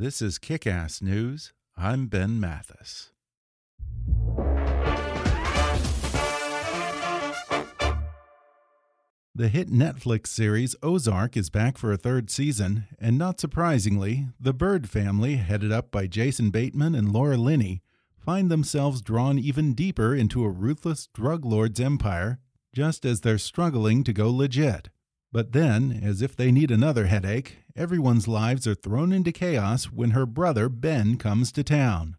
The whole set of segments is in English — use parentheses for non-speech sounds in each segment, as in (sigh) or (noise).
This is Kick Ass News. I'm Ben Mathis. The hit Netflix series Ozark is back for a third season, and not surprisingly, the Byrde family, headed up by Jason Bateman and Laura Linney, find themselves drawn even deeper into a ruthless drug lord's empire, just as they're struggling to go legit. But then, as if they need another headache, everyone's lives are thrown into chaos when her brother Ben comes to town.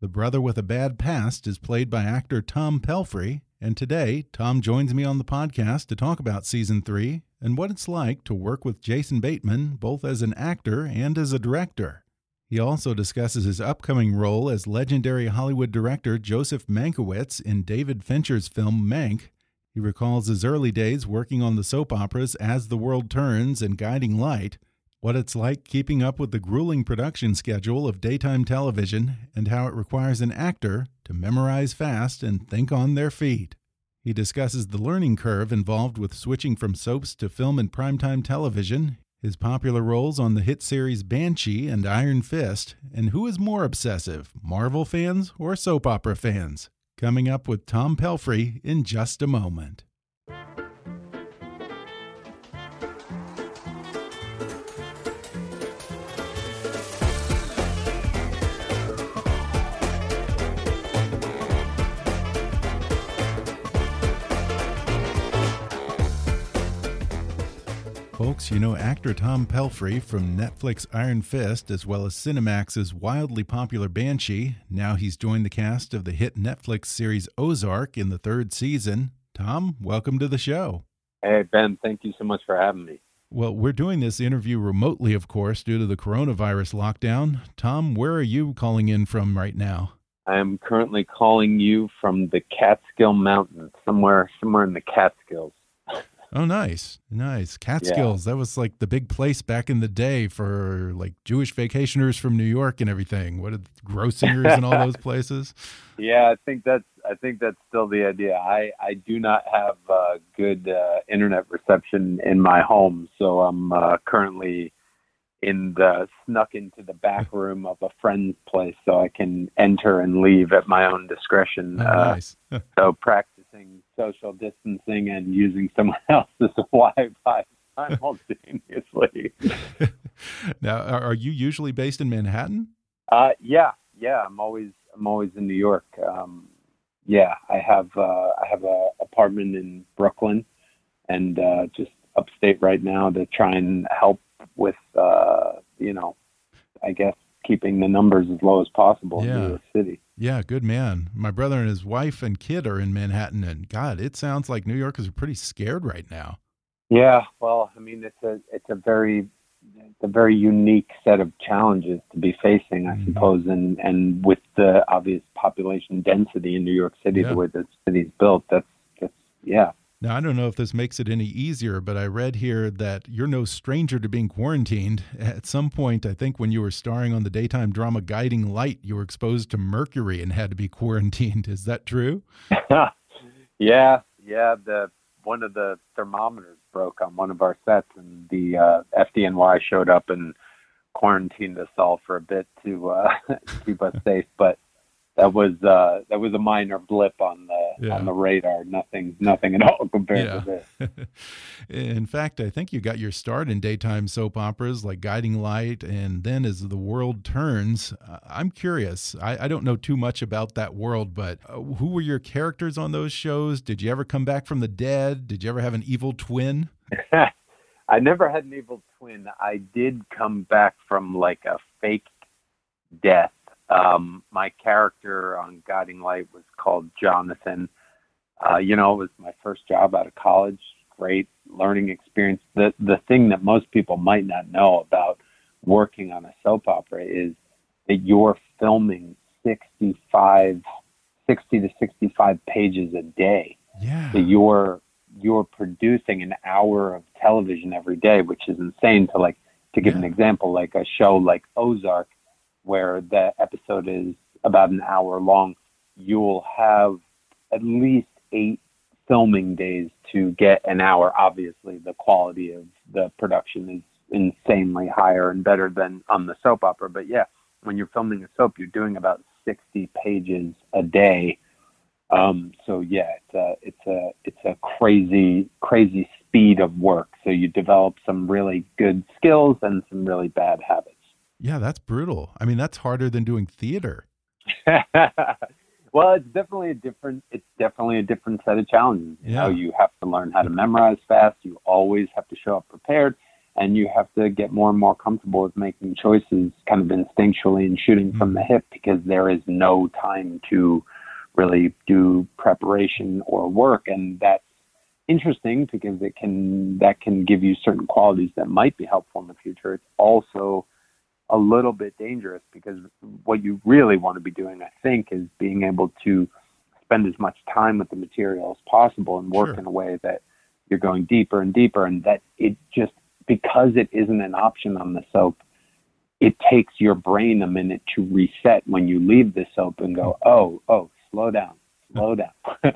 The brother with a bad past is played by actor Tom Pelphrey, and today Tom joins me on the podcast to talk about season three and what it's like to work with Jason Bateman both as an actor and as a director. He also discusses his upcoming role as legendary Hollywood director Joseph Mankiewicz in David Fincher's film Mank he recalls his early days working on the soap operas As the World Turns and Guiding Light, what it's like keeping up with the grueling production schedule of daytime television, and how it requires an actor to memorize fast and think on their feet. He discusses the learning curve involved with switching from soaps to film and primetime television, his popular roles on the hit series Banshee and Iron Fist, and who is more obsessive, Marvel fans or soap opera fans. Coming up with Tom Pelphrey in just a moment. Folks, you know actor Tom Pelphrey from Netflix Iron Fist as well as Cinemax's wildly popular Banshee. Now he's joined the cast of the hit Netflix series Ozark in the third season. Tom, welcome to the show. Hey, Ben, thank you so much for having me. Well, we're doing this interview remotely, of course, due to the coronavirus lockdown. Tom, where are you calling in from right now? I am currently calling you from the Catskill Mountains, somewhere somewhere in the Catskills. Oh, nice, nice. Catskills. Yeah. That was like the big place back in the day for like Jewish vacationers from New York and everything. What did Grossingers (laughs) and all those places. Yeah, I think that's I think that's still the idea. I I do not have uh, good uh, internet reception in my home, so I'm uh, currently in the snuck into the back (laughs) room of a friend's place so I can enter and leave at my own discretion. Oh, nice. (laughs) so practicing social distancing and using someone (laughs) else's (laughs) Wi-Fi simultaneously. (laughs) now, are you usually based in Manhattan? Uh, yeah, yeah. I'm always I'm always in New York. Um, yeah, I have uh, I have a apartment in Brooklyn, and uh, just upstate right now to try and help with uh, you know, I guess keeping the numbers as low as possible yeah. in New York City. Yeah, good man. My brother and his wife and kid are in Manhattan, and God, it sounds like New Yorkers are pretty scared right now. Yeah, well, I mean, it's a it's a very it's a very unique set of challenges to be facing, I mm -hmm. suppose, and and with the obvious population density in New York City, yeah. the way the city's built, that's that's yeah, now, I don't know if this makes it any easier, but I read here that you're no stranger to being quarantined. At some point, I think when you were starring on the daytime drama Guiding Light, you were exposed to mercury and had to be (laughs) quarantined. Is that true? (laughs) yeah, yeah. The one of the thermometers broke on one of our sets, and the uh, FDNY showed up and quarantined us all for a bit to uh, (laughs) keep us safe. But that was uh, that was a minor blip on the Yeah. on the radar. Nothing nothing at all (laughs) compared Yeah. to this. (laughs) in fact, I think you got your start in daytime soap operas like Guiding Light and then As the World Turns. Uh, I'm curious. I, I don't know too much about that world, but uh, who were your characters on those shows? Did you ever come back from the dead? Did you ever have an evil twin? (laughs) I never had an evil twin. I did come back from like a fake death. Um, my character on Guiding Light was called Jonathan. Uh, you know, it was my first job out of college. Great learning experience. The the thing that most people might not know about working on a soap opera is that you're filming 65, 60 to 65 pages a day Yeah. that you're you're producing an hour of television every day, which is insane. To like to give an example, like a show like Ozark, where the episode is about an hour long, you'll have at least eight filming days to get an hour. Obviously, the quality of the production is insanely higher and better than on the soap opera. But yeah, when you're filming a soap, you're doing about 60 pages a day. Um, so yeah, it's a it's a it's a crazy crazy speed of work. So you develop some really good skills and some really bad habits. Yeah, that's brutal. I mean, that's harder than doing theater. (laughs) well, it's definitely a different it's definitely a different set of challenges. You know, you have to learn how to memorize fast. You always have to show up prepared, and you have to get more and more comfortable with making choices, kind of instinctually and shooting from the mm-hmm. hip, because there is no time to really do preparation or work, and that's interesting because it can that can give you certain qualities that might be helpful in the future. It's also a little bit dangerous because what you really want to be doing, I think, is being able to spend as much time with the material as possible and work Sure. in a way that you're going deeper and deeper, and that it just because it isn't an option on the soap, it takes your brain a minute to reset when you leave the soap and go, oh, oh, slow down, slow down. (laughs)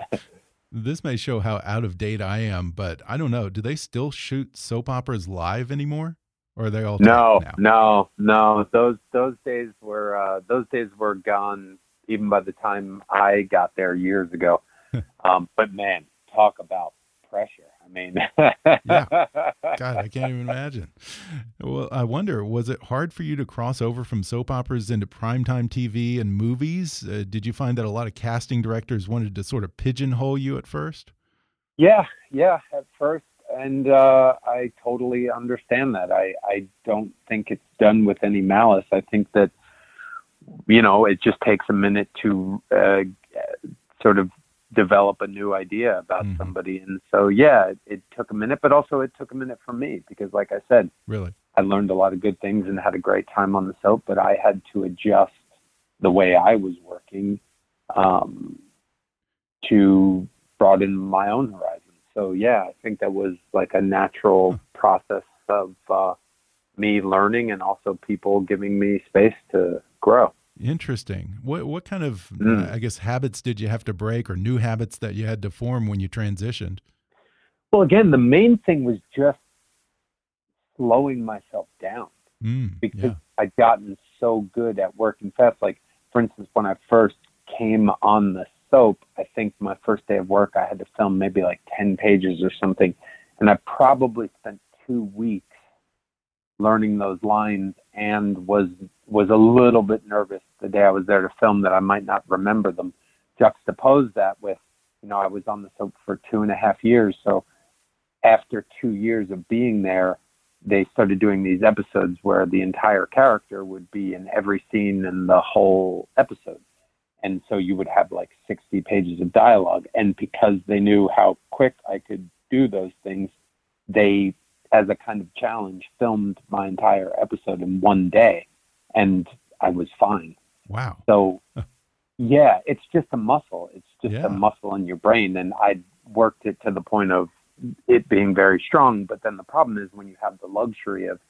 This may show how out of date I am, but I don't know. Do they still shoot soap operas live anymore? Or are they all No, now? no, no. Those those days were uh, those days were gone even by the time I got there years ago. (laughs) um, but man, talk about pressure. I mean, (laughs) Yeah. God, I can't even imagine. Well, I wonder, was it hard for you to cross over from soap operas into primetime TV and movies? Uh, did you find that a lot of casting directors wanted to sort of pigeonhole you at first? Yeah, yeah, at first. And uh, I totally understand that. I, I don't think it's done with any malice. I think that, you know, it just takes a minute to uh, sort of develop a new idea about Mhm. somebody. And so, yeah, it, it took a minute, but also it took a minute for me because, like I said, Really? I learned a lot of good things and had a great time on the soap, but I had to adjust the way I was working um, to broaden my own horizons. So yeah, I think that was like a natural process of uh, me learning and also people giving me space to grow. Interesting. What what kind of Mm. I guess habits did you have to break or new habits that you had to form when you transitioned? Well, again, the main thing was just slowing myself down. Mm, because yeah. I'd gotten so good at working fast. Like, for instance, when I first came on the soap, I think my first day of work, I had to film maybe like 10 pages or something. And I probably spent two weeks learning those lines and was was a little bit nervous the day I was there to film that I might not remember them. Juxtapose that with, you know, I was on the soap for two and a half years. So after two years of being there, they started doing these episodes where the entire character would be in every scene in the whole episode. And so you would have like 60 pages of dialogue. And because they knew how quick I could do those things, they, as a kind of challenge, filmed my entire episode in one day. And I was fine. Wow. So, yeah, it's just a muscle. It's just Yeah. a muscle in your brain. And I worked it to the point of it being very strong. But then the problem is when you have the luxury of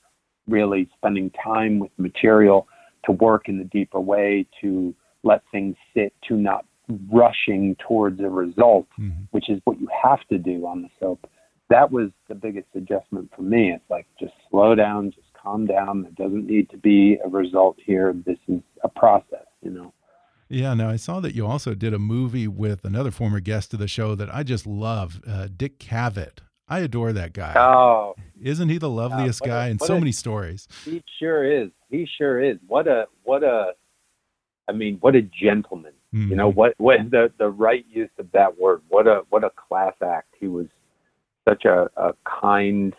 really spending time with material to work in a deeper way, to let things sit, to not rushing towards a result, Mhm. which is what you have to do on the soap. That was the biggest adjustment for me. It's like just slow down, just calm down. There doesn't need to be a result here. This is a process, you know. Yeah, now I saw that you also did a movie with another former guest of the show that I just love, uh, Dick Cavett. I adore that guy. Oh, isn't he the loveliest what a- guy in so a- many stories? he sure is. He sure is. What a what a. I mean, what a gentleman. You know Mhm. what? What the the right use of that word. What a what a class act. He was such a, a kind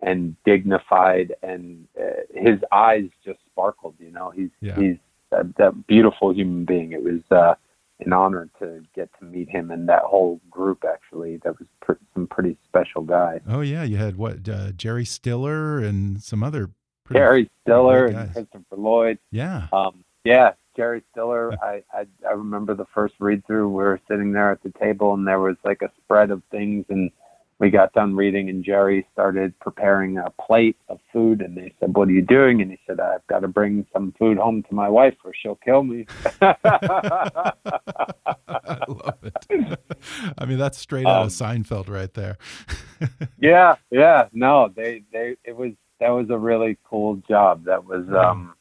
and dignified, and uh, his eyes just sparkled. You know, he's Yeah. he's a, a beautiful human being. It was uh, an honor to get to meet him and that whole group. Actually, that was pr- some pretty special guys. Oh yeah, you had what uh, Jerry Stiller and some other. Gary Stiller and. Christopher Lloyd. Yeah. Um, yeah, Jerry Stiller. I, I I remember the first read through. We were sitting there at the table, and there was like a spread of things, and we got done reading, and Jerry started preparing a plate of food, and they said, "What are you doing?" And he said, "I've got to bring some food home to my wife, or she'll kill me." (laughs) I love it. I mean, that's straight out Um, of Seinfeld right there. (laughs) yeah, yeah. No, they they it was that was a really cool job. That was um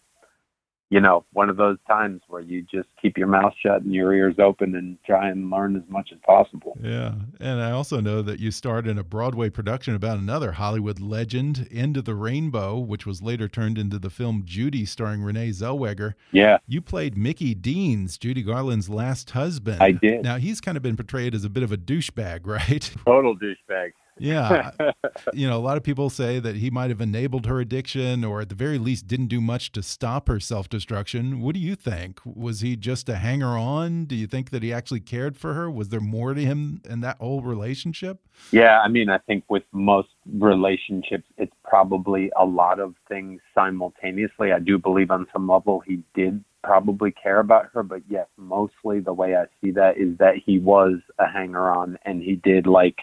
you know, one of those times where you just keep your mouth shut and your ears open and try and learn as much as possible. Yeah. And I also know that you starred in a Broadway production about another Hollywood legend, End of the Rainbow, which was later turned into the film Judy starring Renee Zellweger. Yeah, You played Mickey Deans, Judy Garland's last husband. I did. Now, he's kind of been portrayed as a bit of a douchebag, (laughs) right? total douchebag. Yeah. (laughs) you know, a lot of people say that he might have enabled her addiction or at the very least didn't do much to stop her self destruction. What do you think? Was he just a hanger on? Do you think that he actually cared for her? Was there more to him in that whole relationship? Yeah, I mean, I think with most relationships, it's probably a lot of things simultaneously. I do believe on some level he did probably care about her, but yes, mostly the way I see that is that he was a hanger on and he did like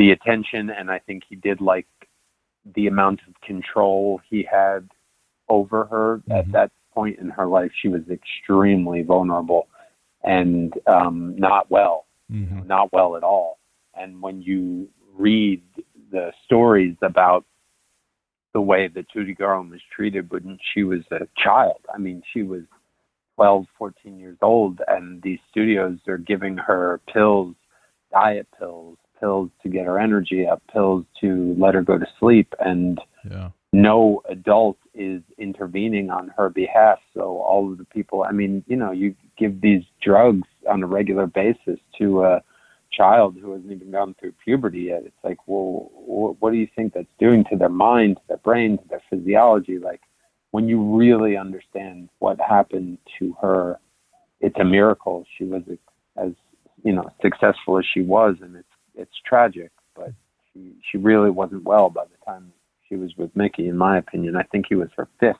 the attention, and I think he did like the amount of control he had over her Mhm. at that point in her life. She was extremely vulnerable and um, not well Mm-hmm. not well at all. And when you read the stories about the way that Judy Garland was treated when she was a child, I mean, she was 12, 14 years old, and these studios are giving her pills, diet pills, pills to get her energy up, pills to let her go to sleep, and Yeah. no adult is intervening on her behalf. So all of the people, I mean, you know, you give these drugs on a regular basis to a child who hasn't even gone through puberty yet. It's like, well, what do you think that's doing to their mind, to their brain, to their physiology? Like, when you really understand what happened to her, it's a miracle she was as you know successful as she was, and it's it's tragic, but she she really wasn't well by the time she was with Mickey. In my opinion, I think he was her fifth.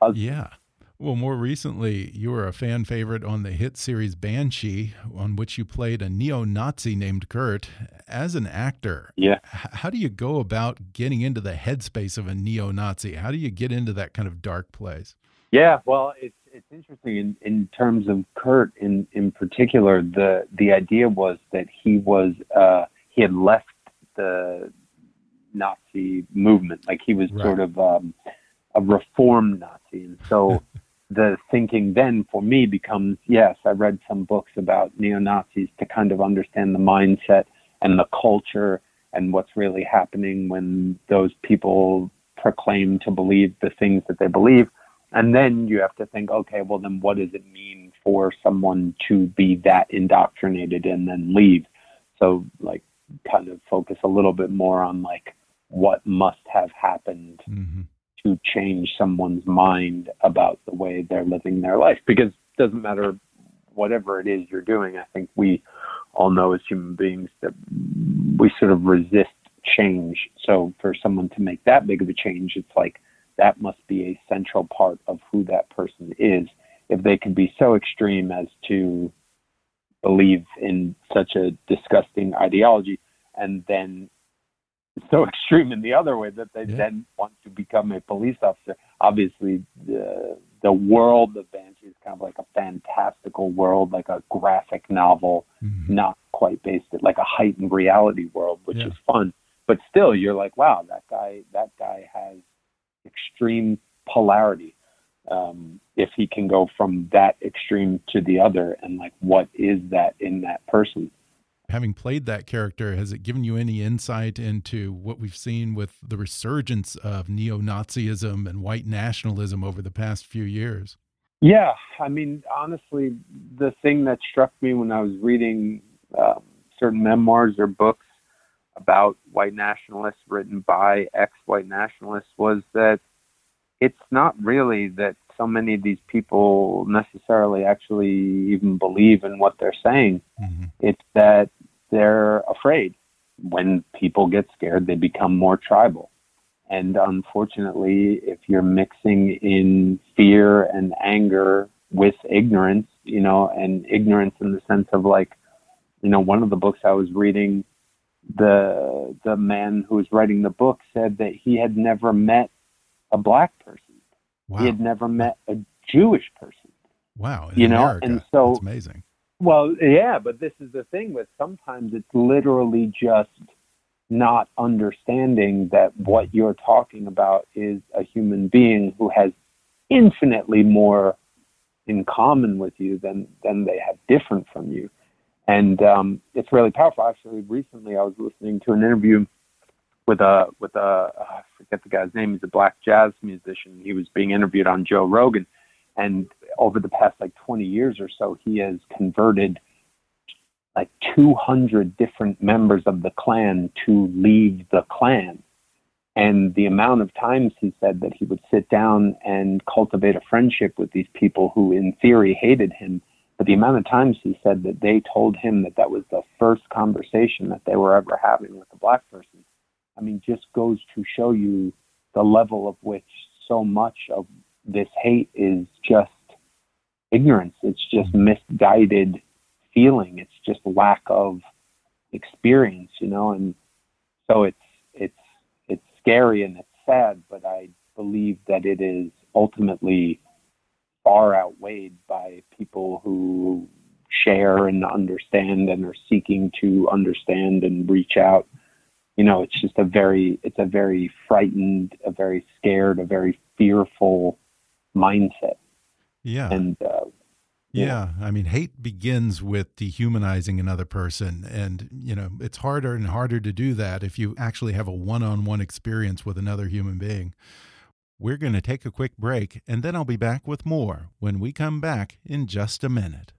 husband. Yeah. Well, more recently, you were a fan favorite on the hit series Banshee, on which you played a neo Nazi named Kurt. As an actor, Yeah. how do you go about getting into the headspace of a neo Nazi? How do you get into that kind of dark place? Yeah, well, it's it's interesting in, in terms of Kurt in in particular. The the idea was that he was uh, he had left the Nazi movement, like he was Right. sort of um, a reformed Nazi, and so (laughs) the thinking then for me becomes yes, I read some books about neo Nazis to kind of understand the mindset and the culture and what's really happening when those people proclaim to believe the things that they believe. And then you have to think, okay, well, then what does it mean for someone to be that indoctrinated and then leave? So, like, kind of focus a little bit more on like what must have happened hmm to change someone's mind about the way they're living their life. Because it doesn't matter whatever it is you're doing i think we all know as human beings that we sort of resist change. So for someone to make that big of a change it's like that must be a central part of who that person is if they can be so extreme as to believe in such a disgusting ideology and then so (laughs) extreme in the other way that they Yeah. then want to become a police officer. Obviously, the the world of Banshee is kind of like a fantastical world, like a graphic novel, hmm not quite based it like a heightened reality world, which Yeah. is fun. But still, you're like, wow, that guy that guy has extreme polarity. um, if he can go from that extreme to the other and like what is that in that person having played that character has it given you any insight into what we've seen with the resurgence of neo-nazism and white nationalism over the past few years yeah i mean honestly the thing that struck me when i was reading um, certain memoirs or books about white nationalists written by ex-white nationalists was that it's not really that so many of these people necessarily actually even believe in what they're saying. Mm-hmm. It's that they're afraid. When people get scared, they become more tribal. And unfortunately, if you're mixing in fear and anger with ignorance, you know, and ignorance in the sense of like, you know, one of the books I was reading, the the man who was writing the book said that he had never met a black person. Wow. He had never met a Jewish person. Wow. you know, America. and so That's amazing. Well, yeah, but this is the thing with sometimes it's literally just not understanding that what mm-hmm. you're talking about is a human being who has infinitely more in common with you than than they have different from you and um, it's really powerful actually recently i was listening to an interview with a with a uh, forget the guy's name. He's a black jazz musician. He was being interviewed on Joe Rogan, and over the past like 20 years or so, he has converted like 200 different members of the Klan to leave the Klan. And the amount of times he said that he would sit down and cultivate a friendship with these people who, in theory, hated him. But the amount of times he said that they told him that that was the first conversation that they were ever having with a black person I mean, just goes to show you the level of which so much of this hate is just ignorance. It's just mm-hmm. misguided feeling. It's just lack of experience, you know, and so it's it's it's scary and it's sad, but I believe that it is ultimately far outweighed by people who share and understand and are seeking to understand and reach out you know, it's just a very, it's a very frightened, a very scared, a very fearful mindset. Yeah. And, uh, yeah. I mean, hate begins with dehumanizing another person. And, you know, it's harder and harder to do that if you actually have a one on one experience with another human being. We're going to take a quick break, and then I'll be back with more when we come back in just a minute.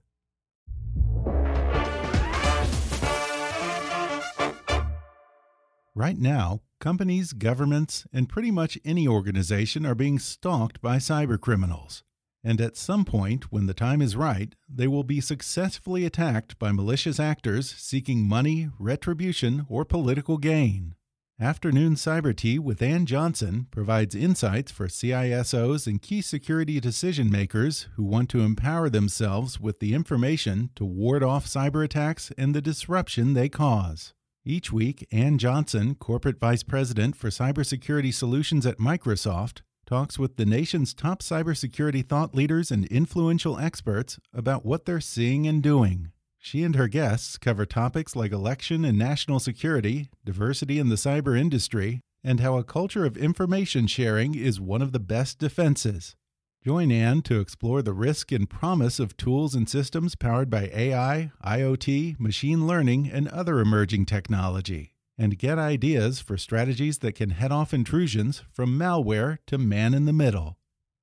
Right now, companies, governments, and pretty much any organization are being stalked by cybercriminals. And at some point, when the time is right, they will be successfully attacked by malicious actors seeking money, retribution, or political gain. Afternoon Cyber Tea with Ann Johnson provides insights for CISOs and key security decision makers who want to empower themselves with the information to ward off cyber attacks and the disruption they cause. Each week, Ann Johnson, Corporate Vice President for Cybersecurity Solutions at Microsoft, talks with the nation's top cybersecurity thought leaders and influential experts about what they're seeing and doing. She and her guests cover topics like election and national security, diversity in the cyber industry, and how a culture of information sharing is one of the best defenses. Join Ann to explore the risk and promise of tools and systems powered by AI, IoT, machine learning, and other emerging technology. And get ideas for strategies that can head off intrusions from malware to man in the middle.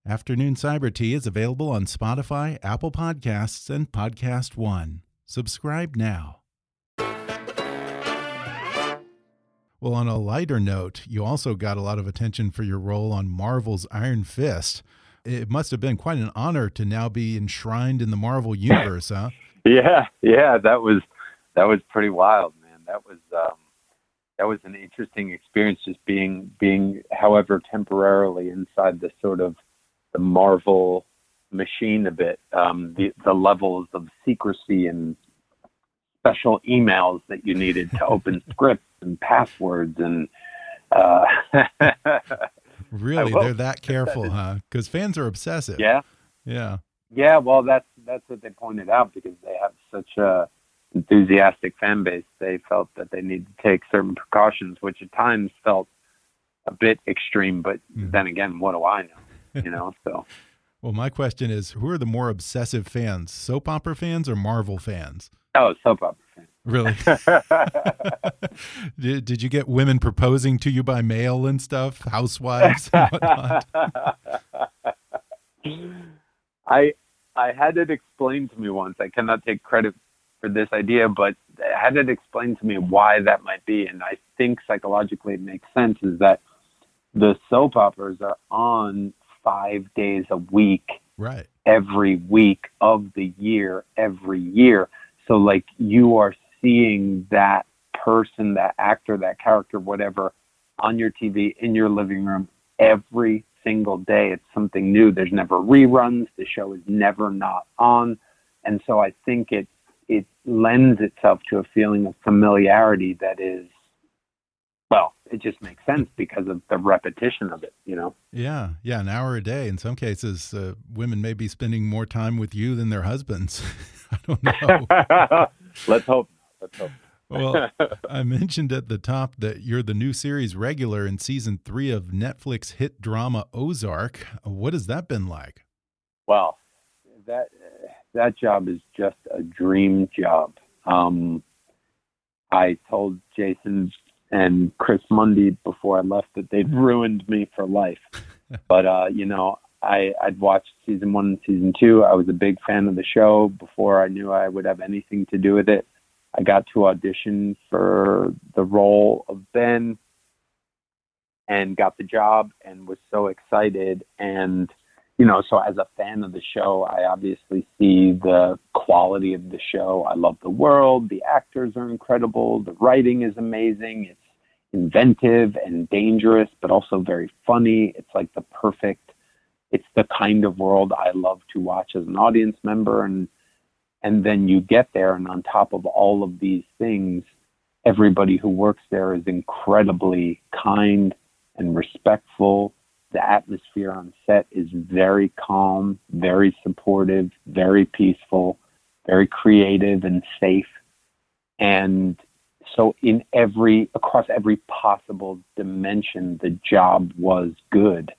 Afternoon Cyber Tea is available on Spotify, Apple Podcasts, and Podcast One. Subscribe now. Well, on a lighter note, you also got a lot of attention for your role on Marvel's Iron Fist it must have been quite an honor to now be enshrined in the Marvel universe, huh? (laughs) yeah, yeah, that was that was pretty wild, man. That was um, that was an interesting experience, just being being, however, temporarily inside the sort of the Marvel machine a bit. Um, the the levels of secrecy and special emails that you needed to open (laughs) scripts and passwords and uh, (laughs) Really, they're that careful, huh? Because fans are obsessive. Yeah. Yeah. Yeah. Well, that's that's what they pointed out because they have such a enthusiastic fan base. They felt that they needed to take certain precautions, which at times felt a bit extreme. But mm. then again, what do I know? You know, so. (laughs) Well, my question is who are the more obsessive fans, soap opera fans or Marvel fans? Oh, soap opera fans. Really? (laughs) (laughs) did, did you get women proposing to you by mail and stuff? Housewives and whatnot? (laughs) I I had it explained to me once. I cannot take credit for this idea, but I had it explained to me why that might be. And I think psychologically it makes sense is that the soap operas are on five days a week, right? Every week of the year, every year. So like you are seeing that person, that actor, that character, whatever, on your TV in your living room every single day. It's something new. There's never reruns. The show is never not on. And so I think it it lends itself to a feeling of familiarity that is well, it just makes sense because of the repetition of it, you know. Yeah, yeah, an hour a day. In some cases, uh, women may be spending more time with you than their husbands. (laughs) I don't know. (laughs) Let's hope. Let's hope. well, (laughs) I mentioned at the top that you're the new series regular in season three of Netflix hit drama Ozark. What has that been like? Well, that that job is just a dream job. Um, I told Jason and Chris Mundy before I left that they'd ruined me for life. (laughs) but uh, you know, I I'd watched season one and season two. I was a big fan of the show before I knew I would have anything to do with it. I got to audition for the role of Ben and got the job and was so excited and you know so as a fan of the show i obviously see the quality of the show i love the world the actors are incredible the writing is amazing it's inventive and dangerous but also very funny it's like the perfect it's the kind of world i love to watch as an audience member and and then you get there, and on top of all of these things, everybody who works there is incredibly kind and respectful. The atmosphere on set is very calm, very supportive, very peaceful, very creative and safe. And so in every across every possible dimension the job was good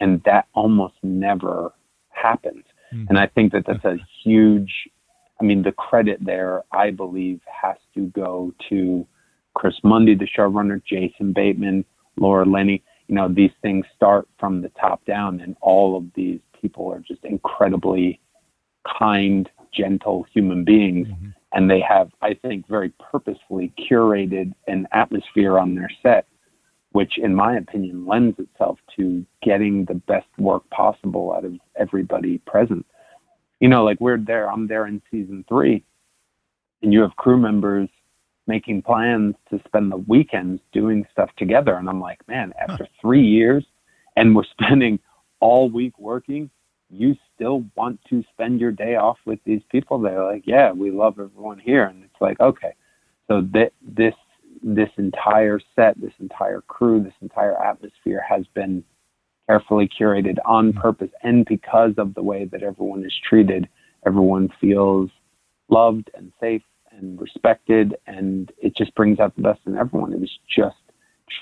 and that almost never happens mm-hmm. and i think that that's a huge I mean, the credit there, I believe, has to go to Chris Mundy, the showrunner, Jason Bateman, Laura Linney. You know, these things start from the top down, and all of these people are just incredibly kind, gentle human beings. Mm-hmm. And they have, I think, very purposefully curated an atmosphere on their set, which, in my opinion, lends itself to getting the best work possible out of everybody present you know, like we're there, I'm there in season three, and you have crew members making plans to spend the weekends doing stuff together. And I'm like, man, after three years and we're spending all week working, you still want to spend your day off with these people. They're like, yeah, we love everyone here. And it's like, okay. So th- this, this entire set, this entire crew, this entire atmosphere has been carefully curated on mm-hmm. purpose and because of the way that everyone is treated everyone feels loved and safe and respected and it just brings out the best in everyone it was just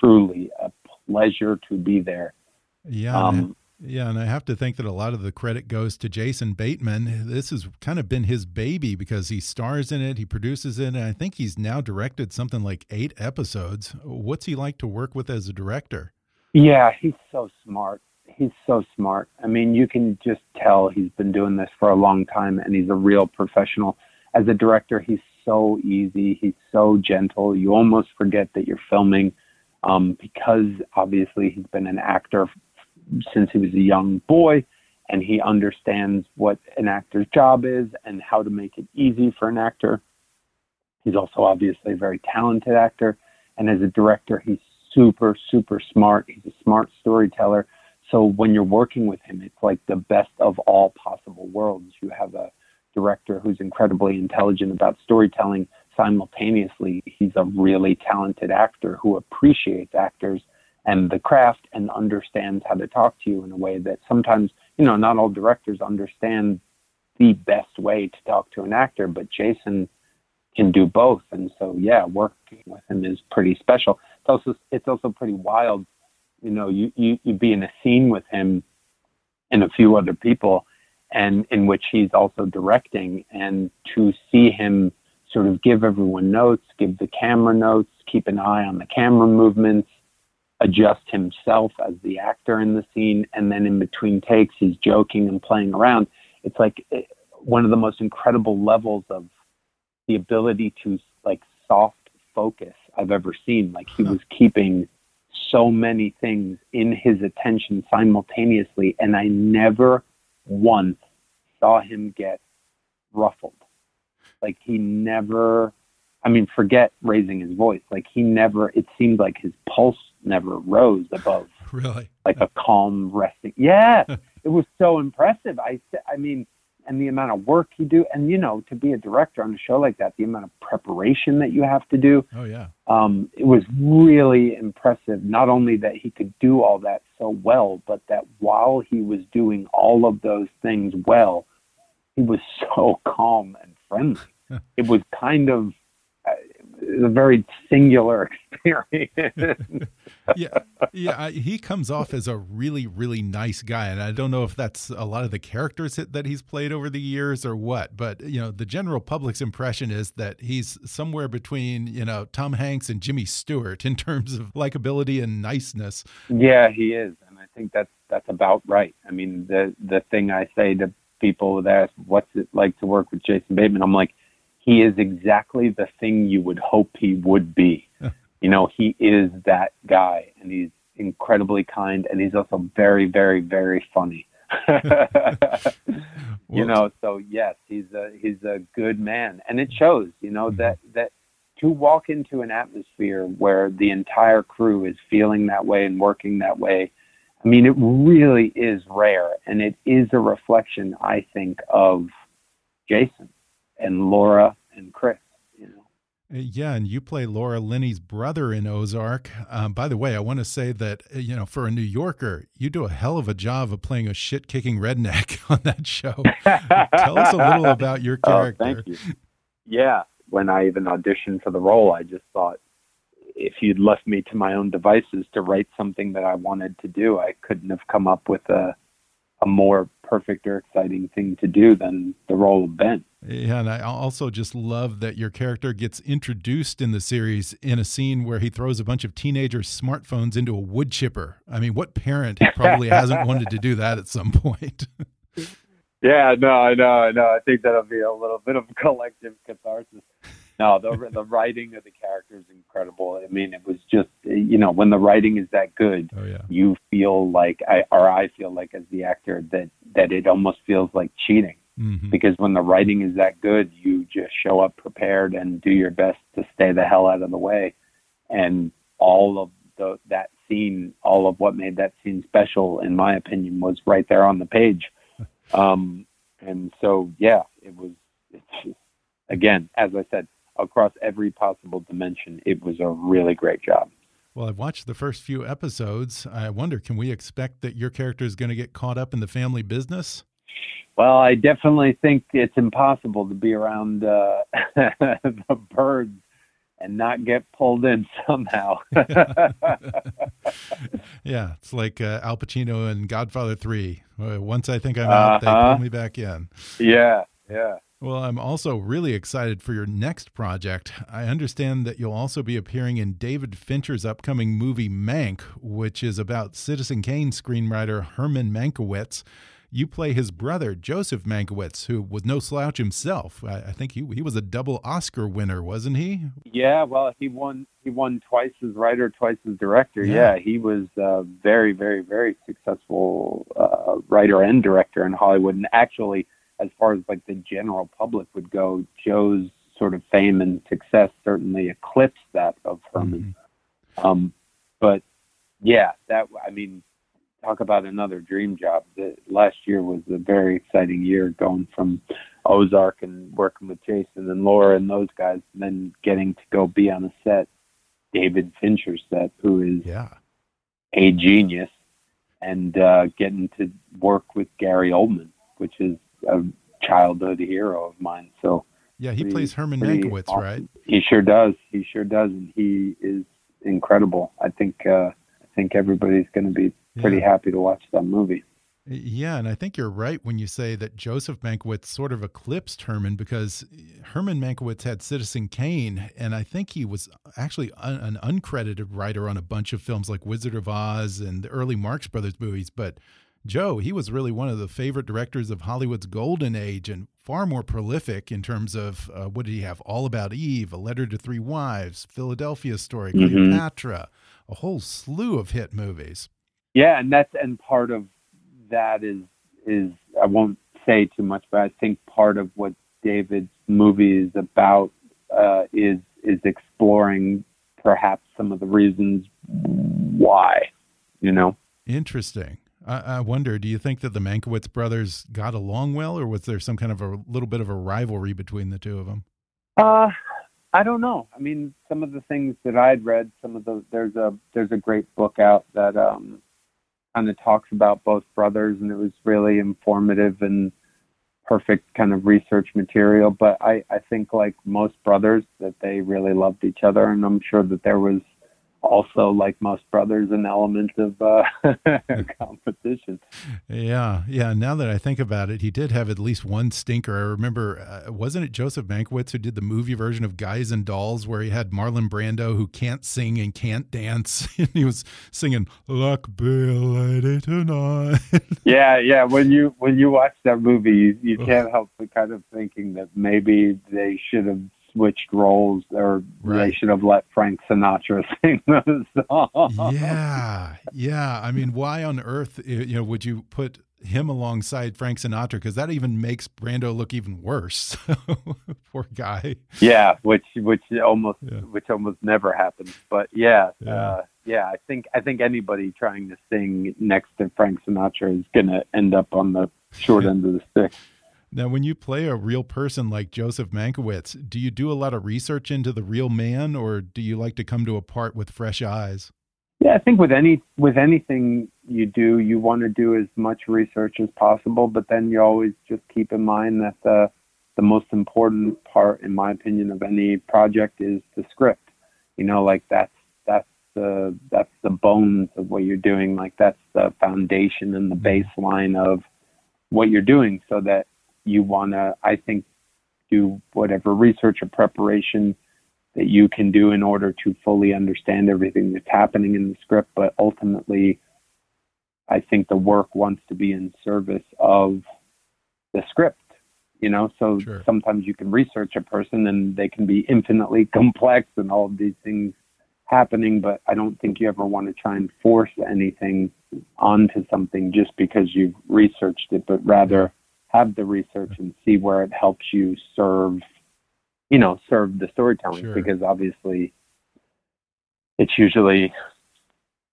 truly a pleasure to be there yeah um, yeah, and I have to think that a lot of the credit goes to Jason Bateman. This has kind of been his baby because he stars in it, he produces it, and I think he's now directed something like eight episodes. What's he like to work with as a director? Yeah, he's so smart. He's so smart. I mean, you can just tell he's been doing this for a long time and he's a real professional. As a director, he's so easy. He's so gentle. You almost forget that you're filming um, because obviously he's been an actor since he was a young boy and he understands what an actor's job is and how to make it easy for an actor. He's also obviously a very talented actor. And as a director, he's super, super smart. He's a smart storyteller. So when you're working with him, it's like the best of all possible worlds. You have a director who's incredibly intelligent about storytelling. Simultaneously, he's a really talented actor who appreciates actors and the craft and understands how to talk to you in a way that sometimes, you know, not all directors understand the best way to talk to an actor, but Jason can do both. And so, yeah, working with him is pretty special. It's also it's also pretty wild. You know, you you you be in a scene with him, and a few other people, and in which he's also directing. And to see him sort of give everyone notes, give the camera notes, keep an eye on the camera movements, adjust himself as the actor in the scene, and then in between takes, he's joking and playing around. It's like eh, one of the most incredible levels of the ability to like soft focus I've ever seen. Like he was keeping so many things in his attention simultaneously, and I never once saw him get ruffled. Like he never, I mean, forget raising his voice. Like he never, it seemed like his pulse never rose above (laughs) really like a calm resting. Yeah, (laughs) it was so impressive. I, I mean, and the amount of work you do and you know to be a director on a show like that the amount of preparation that you have to do oh yeah um, it was really impressive not only that he could do all that so well but that while he was doing all of those things well he was so (laughs) calm and friendly it was kind of a very singular (laughs) experience. (laughs) yeah, yeah. He comes off as a really, really nice guy, and I don't know if that's a lot of the characters that he's played over the years or what. But you know, the general public's impression is that he's somewhere between you know Tom Hanks and Jimmy Stewart in terms of likability and niceness. Yeah, he is, and I think that's that's about right. I mean, the the thing I say to people that ask, "What's it like to work with Jason Bateman?" I'm like he is exactly the thing you would hope he would be. you know, he is that guy, and he's incredibly kind, and he's also very, very, very funny. (laughs) you know, so yes, he's a he's a good man, and it shows. You know mm-hmm. that that to walk into an atmosphere where the entire crew is feeling that way and working that way. I mean, it really is rare, and it is a reflection, I think, of Jason and Laura and Chris. You know. Uh, yeah, and you play Laura Linney's brother in Ozark. Um, by the way, I want to say that uh, you know, for a New Yorker, you do a hell of a job of playing a shit-kicking redneck (laughs) on that show. Tell us a little (laughs) about your character. Oh, thank you. Yeah, when I even auditioned for the role, I just thought if you'd left me to my own devices to write something that I wanted to do, I couldn't have come up with a a more perfect or exciting thing to do than the role of Ben. Yeah, and I also just love that your character gets introduced in the series in a scene where he throws a bunch of teenagers' smartphones into a wood chipper. I mean, what parent probably hasn't wanted to do that at some point? (laughs) yeah, no, I know, I know. I think that'll be a little bit of collective catharsis no, the the writing of the character is incredible. I mean, it was just you know when the writing is that good, oh, yeah. you feel like I or I feel like as the actor that that it almost feels like cheating mm-hmm. because when the writing is that good, you just show up prepared and do your best to stay the hell out of the way, and all of the that scene, all of what made that scene special, in my opinion, was right there on the page. (laughs) Um, and so yeah, it was. It's just, again, as I said, across every possible dimension. It was a really great job. Well, I've watched the first few episodes. I wonder, can we expect that your character is going to get caught up in the family business? Well, I definitely think it's impossible to be around uh, (laughs) the Byrdes and not get pulled in somehow. (laughs) yeah, it's like uh, Al Pacino in Godfather 3. Once I think I'm out, uh -huh. they pull me back in. Yeah, yeah. Well, I'm also really excited for your next project. I understand that you'll also be appearing in David Fincher's upcoming movie Mank, which is about Citizen Kane screenwriter Herman Mankiewicz. You play his brother, Joseph Mankiewicz, who was no slouch himself. I, I think he he was a double Oscar winner, wasn't he? Yeah, well, he won he won twice as writer, twice as director. Yeah, yeah he was a very, very, very successful uh, writer and director in Hollywood, and actually as far as like the general public would go, Joe's sort of fame and success certainly eclipsed that of Herman. Mm-hmm. Um, but yeah, that I mean, talk about another dream job. The, last year was a very exciting year, going from Ozark and working with Jason and Laura and those guys, and then getting to go be on a set, David Fincher's set, who is yeah. a genius, and uh, getting to work with Gary Oldman, which is a childhood hero of mine. So yeah, he pretty, plays Herman Mankiewicz, awesome. right? He sure does. He sure does, and he is incredible. I think uh, think everybody's going to be pretty yeah. happy to watch that movie. Yeah, and I think you're right when you say that Joseph Mankiewicz sort of eclipsed Herman because Herman Mankiewicz had Citizen Kane, and I think he was actually an uncredited writer on a bunch of films like Wizard of Oz and the early Marx Brothers movies. But Joe, he was really one of the favorite directors of Hollywood's golden age and far more prolific in terms of uh, what did he have? All About Eve, A Letter to Three Wives, Philadelphia Story, mm -hmm. Cleopatra, a whole slew of hit movies. Yeah, and that's and part of that is is I won't say too much, but I think part of what David's movie is about uh, is is exploring perhaps some of the reasons why, you know. Interesting. I, I wonder, do you think that the Mankiewicz brothers got along well, or was there some kind of a little bit of a rivalry between the two of them? Uh, I don't know. I mean, some of the things that I'd read, some of the there's a there's a great book out that um, kind of talks about both brothers, and it was really informative and perfect kind of research material. But I, I think, like most brothers, that they really loved each other, and I'm sure that there was also like most brothers an element of uh, (laughs) competition. Yeah yeah now that i think about it he did have at least one stinker. I remember uh, wasn't it joseph mankiewicz who did the movie version of guys and dolls where he had marlon brando who can't sing and can't dance? (laughs) And he was singing luck be a lady tonight. (laughs) Yeah yeah when you when you watch that movie you, you can't help but kind of thinking that maybe they should have switched roles, or right. they should have let Frank Sinatra (laughs) sing those songs. Yeah, yeah. I mean, why on earth, you know, would you put him alongside Frank Sinatra? Because that even makes Brando look even worse. (laughs) Poor guy. Yeah, which which almost yeah. which almost never happens. But yeah, yeah. Uh, yeah, I think I think anybody trying to sing next to Frank Sinatra is going to end up on the short end of the stick. Now, when you play a real person like Joseph Mankiewicz, do you do a lot of research into the real man, or do you like to come to a part with fresh eyes? Yeah, I think with any with anything you do, you want to do as much research as possible, but then you always just keep in mind that the the most important part, in my opinion, of any project is the script. You know, like that's that's the that's the bones of what you're doing. Like that's the foundation and the mm-hmm. baseline of what you're doing, so that you want to, I think, do whatever research or preparation that you can do in order to fully understand everything that's happening in the script. But ultimately, I think the work wants to be in service of the script. You know, so sure. sometimes you can research a person and they can be infinitely (laughs) complex and all of these things happening, but I don't think you ever want to try and force anything onto something just because you've researched it, but rather have the research and see where it helps you serve you know serve the storytelling sure. because obviously it's usually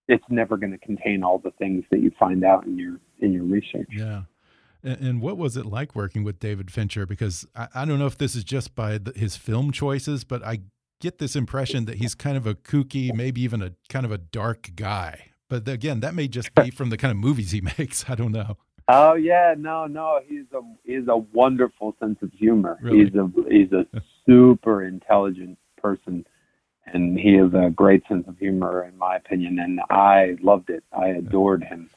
it's never going to contain all the things that you find out in your in your research yeah and, what was it like working with David Fincher? Because I, I don't know if this is just by the, his film choices, but I get this impression that he's kind of a kooky, maybe even a kind of a dark guy. But again, that may just be from the kind of movies he (laughs) makes. I don't know. Oh yeah, no, no, he's a he's a wonderful sense of humor. Really? He's a he's a super intelligent person, and he has a great sense of humor, in my opinion. And I loved it. I adored him.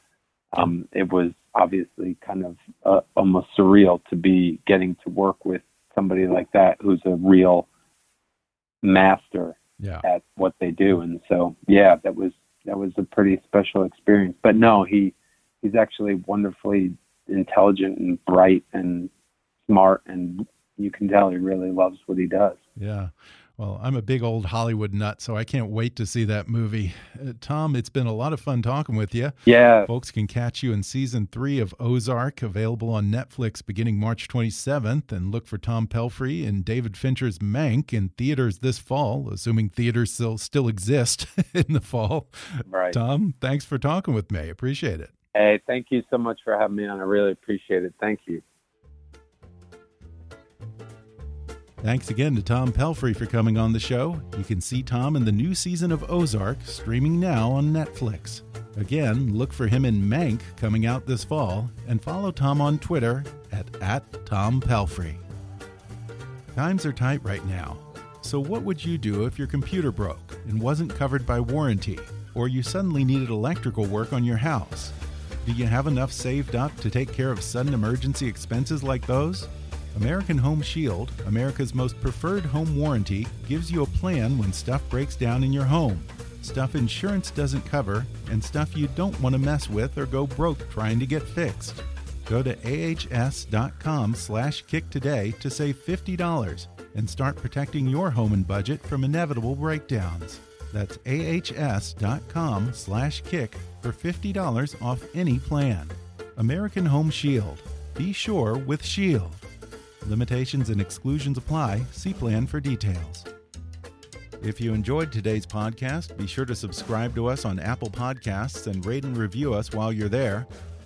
Um, it was obviously kind of uh, almost surreal to be getting to work with somebody like that, who's a real master yeah. at what they do. And so, yeah, that was that was a pretty special experience. But no, he he's actually wonderfully intelligent and bright and smart and you can tell he really loves what he does. Yeah. Well, I'm a big old Hollywood nut, so I can't wait to see that movie. Uh, Tom, it's been a lot of fun talking with you. Yeah. Folks can catch you in season three of Ozark, available on Netflix beginning March 27th. And look for Tom Pelphrey and David Fincher's Mank in theaters this fall, assuming theaters still, still exist (laughs) in the fall. Right. Tom, thanks for talking with me. Appreciate it. Hey, thank you so much for having me on. I really appreciate it. Thank you. Thanks again to Tom Pelphrey for coming on the show. You can see Tom in the new season of Ozark, streaming now on Netflix. Again, look for him in Mank coming out this fall, and follow Tom on Twitter at, at Tom Pelphrey. Times are tight right now, so what would you do if your computer broke and wasn't covered by warranty, or you suddenly needed electrical work on your house? Do you have enough saved up to take care of sudden emergency expenses like those? American Home Shield, America's most preferred home warranty, gives you a plan when stuff breaks down in your home. Stuff insurance doesn't cover, and stuff you don't want to mess with or go broke trying to get fixed. Go to ahs.com slash kick today to save $50 and start protecting your home and budget from inevitable breakdowns. That's ahs.com slash kick for $50 off any plan. American Home Shield. Be sure with Shield. Limitations and exclusions apply. See plan for details. If you enjoyed today's podcast, be sure to subscribe to us on Apple Podcasts and rate and review us while you're there.